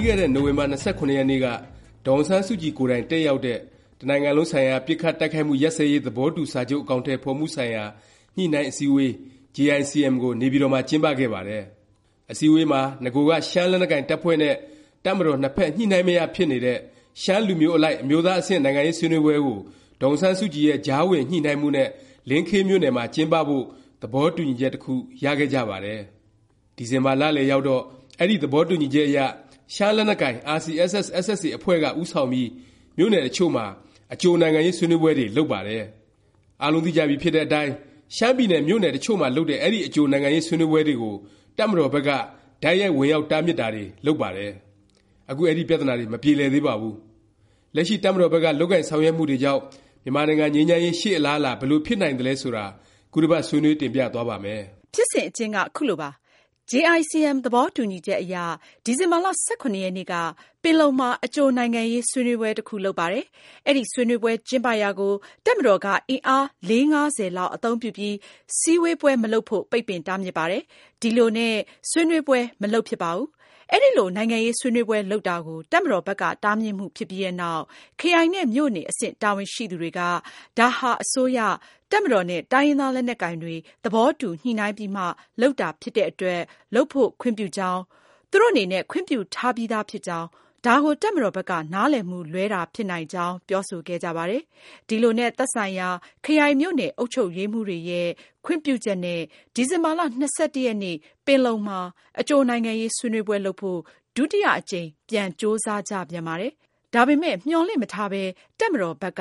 ပြီးခဲ့တဲ့ နိုဝင်ဘာ ၂၇ ရက်နေ့က ဒေါ်အောင်ဆန်းစုကြည် ကိုယ်တိုင် တက်ရောက်တဲ့ တစ်နိုင်ငံလုံးဆိုင်ရာ ပစ်ခတ်တိုက်ခိုက်မှု ရပ်စဲရေး သဘောတူစာချုပ် အကောင်အထည်ဖော်မှုဆိုင်ရာ ညှိနှိုင်းအစည်းအဝေး JICM ကို နေပြည်တော်မှာ ကျင်းပခဲ့ပါတယ်။အစည်းအဝေးမှာ နဂိုက ရှမ်းလက်နက်ကိုင် တပ်ဖွဲ့နဲ့ တပ်မတော် နှစ်ဖက် ညှိနှိုင်းမရ ဖြစ်နေတဲ့ ရှမ်းလူမျိုးအလိုက် အမျိုးသားအဆင့် နိုင်ငံရေးဆွေးနွေးပွဲကို ဒေါ်အောင်ဆန်းစုကြည်ရဲ့ ကြားဝင် ညှိနှိုင်းမှုနဲ့ လင်းခေးမြို့နယ်မှာ ကျင်းပဖို့ သဘောတူညီချက် တစ်ခု ရခဲ့ကြပါတယ်။ဒီဇင်ဘာ လလယ်ရောက်တော့ အဲဒီ သဘောတူညီချက်အရ ရှမ်းလက်နက်ကိုင် RCSS/SSA အဖွဲ့က ဦးဆောင်ပြီး မြို့နယ် တစ်ချို့မှာ အကြိုနိုင်ငံရေး ဆွေးနွေးပွဲတွေ လုပ်ပါတယ်။အားလုံးသိကြပြီဖြစ်တဲ့အတိုင်း ရှမ်းပြည်နယ် မြို့နယ် တစ်ချို့မှာ လုပ်တဲ့ အဲဒီ အကြိုနိုင်ငံရေး ဆွေးနွေးပွဲတွေကို တပ်မတော်ဘက်က တိုက်ရိုက် ဝင်ရောက် တားမြစ်တာတွေ လုပ်ပါတယ်။အခု အဲဒီ ပြသနာတွေ မပြေလည်သေးပါဘူး။လက်ရှိ တပ်မတော်ဘက်က လုပ်ကိုင်ဆောင်ရွက်မှုတွေကြောင့် မြန်မာနိုင်ငံ ငြိမ်းချမ်းရေး ရှေ့အလားအလာ ဘယ်လို ဖြစ်နိုင်သလဲ ဆိုတာ ခုတစ်ပတ် ဆွေးနွေး တင်ပြသွားပါ့မယ်။ဖြစ်စဉ် အကျဉ်းက ခုလိုပါ။ JICM သဘောတူညီချက်အရ ဒီဇင်ဘာ၁၇ ရက်နေ့က ပင်လုံမှာ အကြိုနိုင်ငံရေးဆွေးနွေးပွဲတစ်ခု လုပ်ပါတယ်။အဲဒီဆွေးနွေးပွဲကျင်းပရာကို တပ်မတော်က အင်အား လေး-ငါးဆယ်လောက် အသုံးပြုပြီး စည်းဝေးပွဲမလုပ်ဖို့ ပိတ်ပင်တားမြစ်ပါတယ်။ဒီလိုနဲ့ ဆွေးနွေးပွဲ မလုပ်ဖြစ်ပါဘူး။ အဲလို နိုင်ငံရေးဆွေးနွေးပွဲလုပ်တာကို တပ်မတော်ဘက်က တားမြစ်မှုဖြစ်ပြီးနောက် ခရိုင်နဲ့ မြို့နယ်အဆင့် တာဝန်ရှိသူတွေက ဒါဟာ အစိုးရ၊တပ်မတော်နဲ့ တိုင်းရင်းသားလက်နက်ကိုင်တွေ သဘောတူညှိနှိုင်းပြီးမှ လုပ်တာဖြစ်တဲ့အတွက် လုပ်ဖို့ခွင့်ပြုကြောင်း၊သူတို့အနေနဲ့ ခွင့်ပြုထားပြီးသားဖြစ်ကြောင်း၊ ဒါကို တပ်မတော်ဘက်က နားလည်မှုလွဲတာဖြစ်နိုင်ကြောင်း ပြောဆိုခဲ့ကြပါတယ်။ဒီလိုနဲ့ သက်ဆိုင်ရာ ခရိုင်မြို့နယ် အုပ်ချုပ်ရေးမှူးတွေရဲ့ ခွင့်ပြုချက်နဲ့ ဒီဇင်ဘာ ၂၁ ရက်နေ့ ပင်လုံမှာ အကြိုနိုင်ငံရေးဆွေးနွေးပွဲလုပ်ဖို့ ဒုတိယအကြိမ် ပြန်ကြိုးစားကြပြန်ပါတယ်။ဒါပေမယ့် မျှော်လင့်မထားပဲတပ်မတော်ဘက်က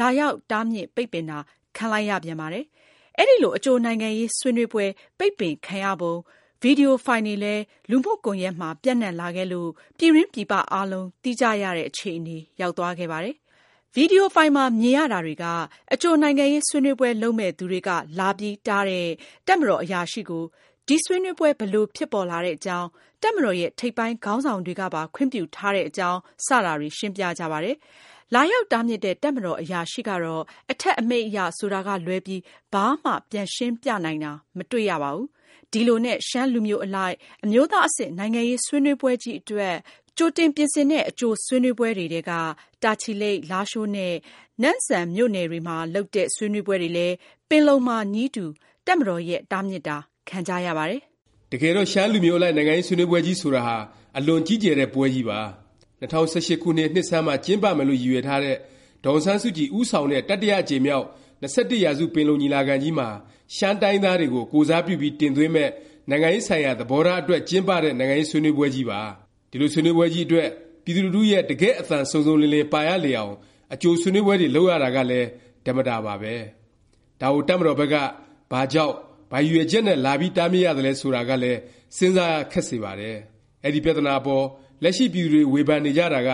လာရောက်တားမြစ်ပိတ်ပင်တာ ခံလိုက်ရပြန်ပါတယ်။အဲလို အကြိုနိုင်ငံရေးဆွေးနွေးပွဲ ပိတ်ပင်ခံရပုံ၊ ဗီဒီယိုဖိုင်တွေလည်း လူမှုကွန်ယက်မှာ ပျံ့နှံ့လာခဲ့လို့ ပြည်တွင်းပြည်ပအားလုံး သိကြရတဲ့ အခြေအနေ ရောက်သွားခဲ့ပါတယ်။ဗီဒီယိုဖိုင်မှာ မြင်ရတာတွေက အကြိုနိုင်ငံရေးဆွေးနွေးပွဲလုပ်မယ့်သူတွေက လာပြီးတားတဲ့ တပ်မတော်အရာရှိကို ဒီဆွေးနွေးပွဲ ဘယ်လိုဖြစ်ပေါ်လာတဲ့အကြောင်း၊တပ်မတော်ရဲ့ ထိပ်ပိုင်းခေါင်းဆောင်တွေကပါ ခွင့်ပြုထားတဲ့အကြောင်း စတာတွေ ရှင်းပြကြပါတယ်။လာရောက်တားမြစ်တဲ့ တပ်မတော်အရာရှိကတော့ အထက်အမိန့်အရ ဆိုတာကလွဲပြီး ဘာမှ ပြန်ရှင်းပြနိုင်တာ မတွေ့ရပါဘူး။ ဒီလိုနဲ့ ရှမ်းလူမျိုးအလိုက် အမျိုးသားအဆင့် နိုင်ငံရေးဆွေးနွေးပွဲကြီးအတွက် ကြိုတင်ပြင်ဆင်တဲ့ အကြိုဆွေးနွေးပွဲတွေထဲက တာချီလိတ်၊လားရှိုးနဲ့ နမ့်ဆန်မြို့နယ်တွေမှာ လုပ်တဲ့ ဆွေးနွေးပွဲတွေလည်း ပင်လုံမှာနည်းတူ တပ်မတော်ရဲ့ တားမြစ်တာ ခံကြရပါတယ်။တကယ်တော့ ရှမ်းလူမျိုးအလိုက် နိုင်ငံရေးဆွေးနွေးပွဲကြီးဆိုတာဟာ အလွန်ကြီးကျယ်တဲ့ ပွဲကြီးပါ။၂၀၁၈ ခုနှစ် နှစ်ဆန်းမှာ ကျင်းပမယ်လို့ ရည်ရွယ်ထားတဲ့ ဒေါ်အောင်ဆန်းစုကြည် ဦးဆောင်တဲ့ တတိယအကြိမ်မြောက် ၂၁ ရာစု ပင်လုံညီလာခံကြီးမှာ ရှမ်းတိုင်းရင်းသားတွေကို ကိုယ်စားပြုပြီး တင်သွင်းမယ့် နိုင်ငံရေးဆိုင်ရာ သဘောထားအတွက် ကျင်းပတဲ့ နိုင်ငံရေးဆွေးနွေးပွဲကြီးပါ။ဒီလို ဆွေးနွေးပွဲကြီးအတွက် ပြည်သူလူထုရဲ့ တကယ့်အသံ စုံစုံလင်လင် ပါရလေအောင် အကြိုဆွေးနွေးပွဲတွေ လုပ်ရတာကလည်း ဓမ္မတာပါပဲ။ဒါကို တပ်မတော်ဘက်က ဘာကြောင့်၊ဘာရည်ရွယ်ချက်နဲ့ လာပြီး တားမြစ်ရသလဲ ဆိုတာကလည်း စဉ်းစားရ ခက်စေပါတယ်။အဲဒီ ပြသနာအပေါ် လက်ရှိ ပြည်သူတွေ ဝေဖန်နေကြတာက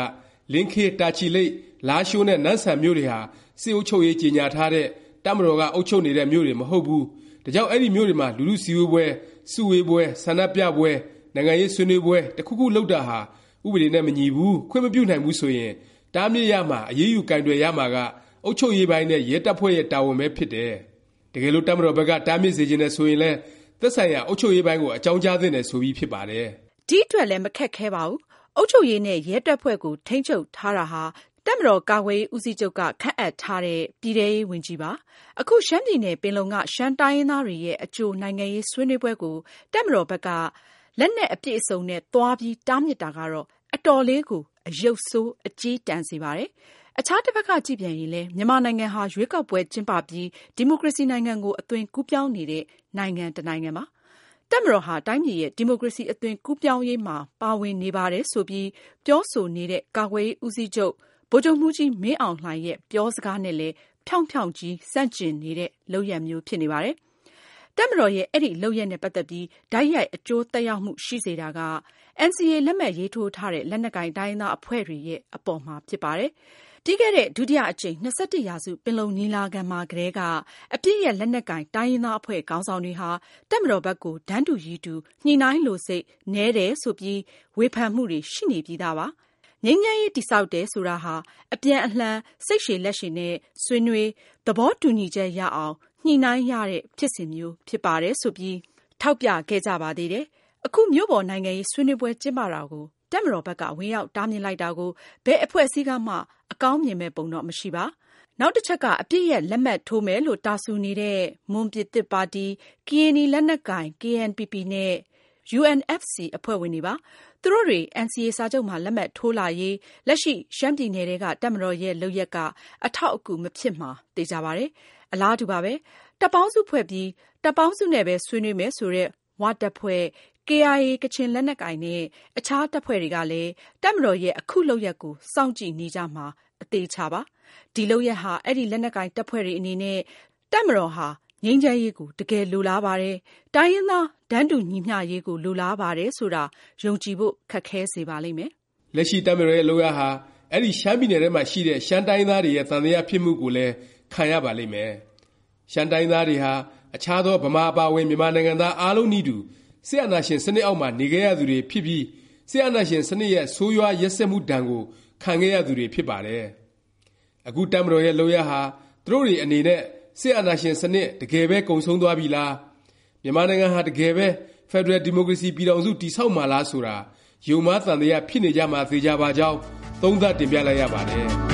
လင်းခေး၊တာချီလိတ်၊လားရှိုးနဲ့ နမ့်ဆန်မြို့တွေဟာ စစ်အုပ်ချုပ်ရေး ကြေငြာထားတဲ့၊ တပ်မတော်က အုပ်ချုပ်နေတဲ့ မြို့တွေ မဟုတ်ဘူး၊ဒါကြောင့် အဲဒီမြို့တွေမှာ လူထုစည်းဝေးပွဲ၊စုဝေးပွဲ၊ဆန္ဒပြပွဲ၊နိုင်ငံရေးဆွေးနွေးပွဲ တစ်ခုခု လုပ်တာဟာ ဥပဒေနဲ့ မညီဘူး၊ခွင့်မပြုနိုင်ဘူး ဆိုရင် တားမြစ်ရမှာ၊အရေးယူ ကိုင်တွယ်ရမှာက အုပ်ချုပ်ရေးပိုင်းနဲ့ ရဲတပ်ဖွဲ့ရဲ့ တာဝန်ပဲ ဖြစ်တယ်။တကယ်လို့ တပ်မတော်ဘက်က တားမြစ်စေချင်တယ် ဆိုရင်လည်း သက်ဆိုင်ရာ အုပ်ချုပ်ရေးပိုင်းကို အကြောင်းကြားသင့်တယ် ဆိုပြီး ဖြစ်ပါတယ်။ဒီအတွက်လည်း မခက်ခဲပါဘူး။အုပ်ချုပ်ရေးနဲ့ ရဲတပ်ဖွဲ့ကို ထိန်းချုပ်ထားတာဟာ တပ်မတော်ကာကွယ်ရေးဦးစီးချုပ်က ခန့်အပ်ထားတဲ့ ပြည်ထဲရေးဝန်ကြီးပါ။အခု ရှမ်းပြည်နယ် ပင်လုံက ရှမ်းတိုင်းရင်းသားတွေရဲ့ အကြိုနိုင်ငံရေးဆွေးနွေးပွဲကို တပ်မတော်ဘက်က လက်နက်အပြည့်အစုံနဲ့ သွားပြီး တားမြစ်တာကတော့ အတော်လေးကို အရုပ်ဆိုး အကျည်းတန်စေပါတယ်။အခြားတစ်ဖက်က ကြည့်ပြန်ရင်လည်း မြန်မာနိုင်ငံဟာ ရွေးကောက်ပွဲကျင်းပပြီး ဒီမိုကရေစီနိုင်ငံကို အသွင်ကူးပြောင်းနေတဲ့ နိုင်ငံတစ်နိုင်ငံပါ။တပ်မတော်ဟာ တိုင်းပြည်ရဲ့ ဒီမိုကရေစီ အသွင်ကူးပြောင်းရေးမှာ ပါဝင်နေပါတယ်ဆိုပြီး ပြောဆိုနေတဲ့ ကာကွယ်ရေးဦးစီးချုပ် ဗိုလ်ချုပ်မှူးကြီးမင်းအောင်လှိုင်ရဲ့ ပြောစကားနဲ့လည်း ဖြောင့်ဖြောင့်ကြီး ဆန့်ကျင်နေတဲ့ လုပ်ရပ်မျိုး ဖြစ်နေပါတယ်။တပ်မတော်ရဲ့ အဲဒီလုပ်ရပ်နဲ့ ပတ်သက်ပြီး တိုက်ရိုက် အကျိုးသက်ရောက်မှု ရှိစေတာက NCA လက်မှတ်ရေးထိုးထားတဲ့ လက်နက်ကိုင် တိုင်းရင်းသားအဖွဲ့တွေရဲ့ အပေါ်မှာ ဖြစ်ပါတယ်။ပြီးခဲ့တဲ့ ဒုတိယအကြိမ် ၂၁ ရာစု ပင်လုံညီလာခံမှာကတည်းက အပစ်ရပ် လက်နက်ကိုင် တိုင်းရင်းသားအဖွဲ့ ခေါင်းဆောင်တွေဟာ တပ်မတော်ဘက်ကို တန်းတူရည်တူ ညှိနှိုင်းလိုစိတ် နည်းတယ်ဆိုပြီး ဝေဖန်မှုတွေ ရှိနေပြီးသားပါ။ ငြိမ်းချမ်းရေးတည်ဆောက်တယ်ဆိုတာဟာ အပြန်အလှန် စိတ်ရှည်လက်ရှည်နဲ့ ဆွေးနွေး၊သဘောတူညီချက်ရအောင် ညှိနှိုင်းရတဲ့ ဖြစ်စဉ်မျိုးဖြစ်ပါတယ်ဆိုပြီး ထောက်ပြခဲ့ကြပါသေးတယ်။အခု မြို့ပေါ်နိုင်ငံရေးဆွေးနွေးပွဲကျင်းပတာကို တပ်မတော်ဘက်က ဝင်ရောက်တားမြစ်လိုက်တာကို ဘယ်အဖွဲ့အစည်းကမှ အကောင်းမြင်မယ့်ပုံတော့ မရှိပါ။နောက်တစ်ချက်က အပစ်ရပ်လက်မှတ်ထိုးမယ်လို့ တာစူနေတဲ့ မွန်ပြည်သစ်ပါတီ၊ကရင်နီလက်နက်ကိုင် KNPP နဲ့ UNFC အဖွဲ့ဝင်တွေပါ။သူတို့တွေ NCA စာချုပ်မှာ လက်မှတ်ထိုးလာရေး လက်ရှိ ရှမ်းပြည်နယ်ထဲက တပ်မတော်ရဲ့ လုပ်ရပ်က အထောက်အကူ မဖြစ်မှာ သေခြာပါတယ်။အလားတူပါပဲ။တပ်ပေါင်းစုဖွဲ့ပြီး တပ်ပေါင်းစုနဲ့ပဲ ဆွေးနွေးမယ်ဆိုတဲ့ ဝတပ်ဖွဲ့၊ KIA ကချင်လက်နက်ကိုင်နဲ့ အခြားတပ်ဖွဲ့တွေကလည်း တပ်မတော်ရဲ့ အခုလုပ်ရပ်ကို စောင့်ကြည့်နေကြမှာ အသေအခြာပါ။ဒီလုပ်ရပ်ဟာ အဲဒီ လက်နက်ကိုင်တပ်ဖွဲ့တွေအနေနဲ့ တပ်မတော်ဟာ ငြိမ်းချမ်းရေးကို တကယ်လိုလားပါတယ်၊တိုင်းရင်းသား တန်းတူညီမျှရေးကို လိုလားပါတယ်ဆိုတာ ယုံကြည်ဖို့ ခက်ခဲစေပါလိမ့်မယ်။လက်ရှိ တပ်မတော်ရဲ့ လုပ်ရပ်ဟာ အဲဒီ ရှမ်းပြည်နယ်ထဲမှာ ရှိတဲ့ ရှမ်းတိုင်းရင်းသားတွေရဲ့ သံသယ ဖြစ်မှုကိုလည်း ခံရပါလိမ့်မယ်။ရှမ်းတိုင်းရင်းသားတွေဟာ အခြားသော ဗမာ အပါအဝင် မြန်မာနိုင်ငံသား အားလုံးနည်းတူ စစ်အာဏာရှင် စနစ်အောက်မှာ နေခဲ့ရသူတွေဖြစ်ပြီး စစ်အာဏာရှင် စနစ်ရဲ့ ဆိုးရွားရက်စက်မှုဒါဏ်ကို ခံခဲ့ရသူတွေ ဖြစ်ပါတယ်။အခု တပ်မတော်ရဲ့ လုပ်ရပ်ဟာ သူတို့တွေအနေနဲ့ စစ်အာဏာရှင်စနစ် တကယ်ပဲ ကုန်ဆုံးသွားပြီလား၊မြန်မာနိုင်ငံဟာ တကယ်ပဲ ဖက်ဒရယ်ဒီမိုကရေစီ ပြည်ထောင်စု တည်ဆောက်မှာလား ဆိုတာ ယုံမှားသံသယ ဖြစ်နေကြမှာ သေခြာပါကြောင်း သုံးသပ်တင်ပြလိုက်ရပါတယ်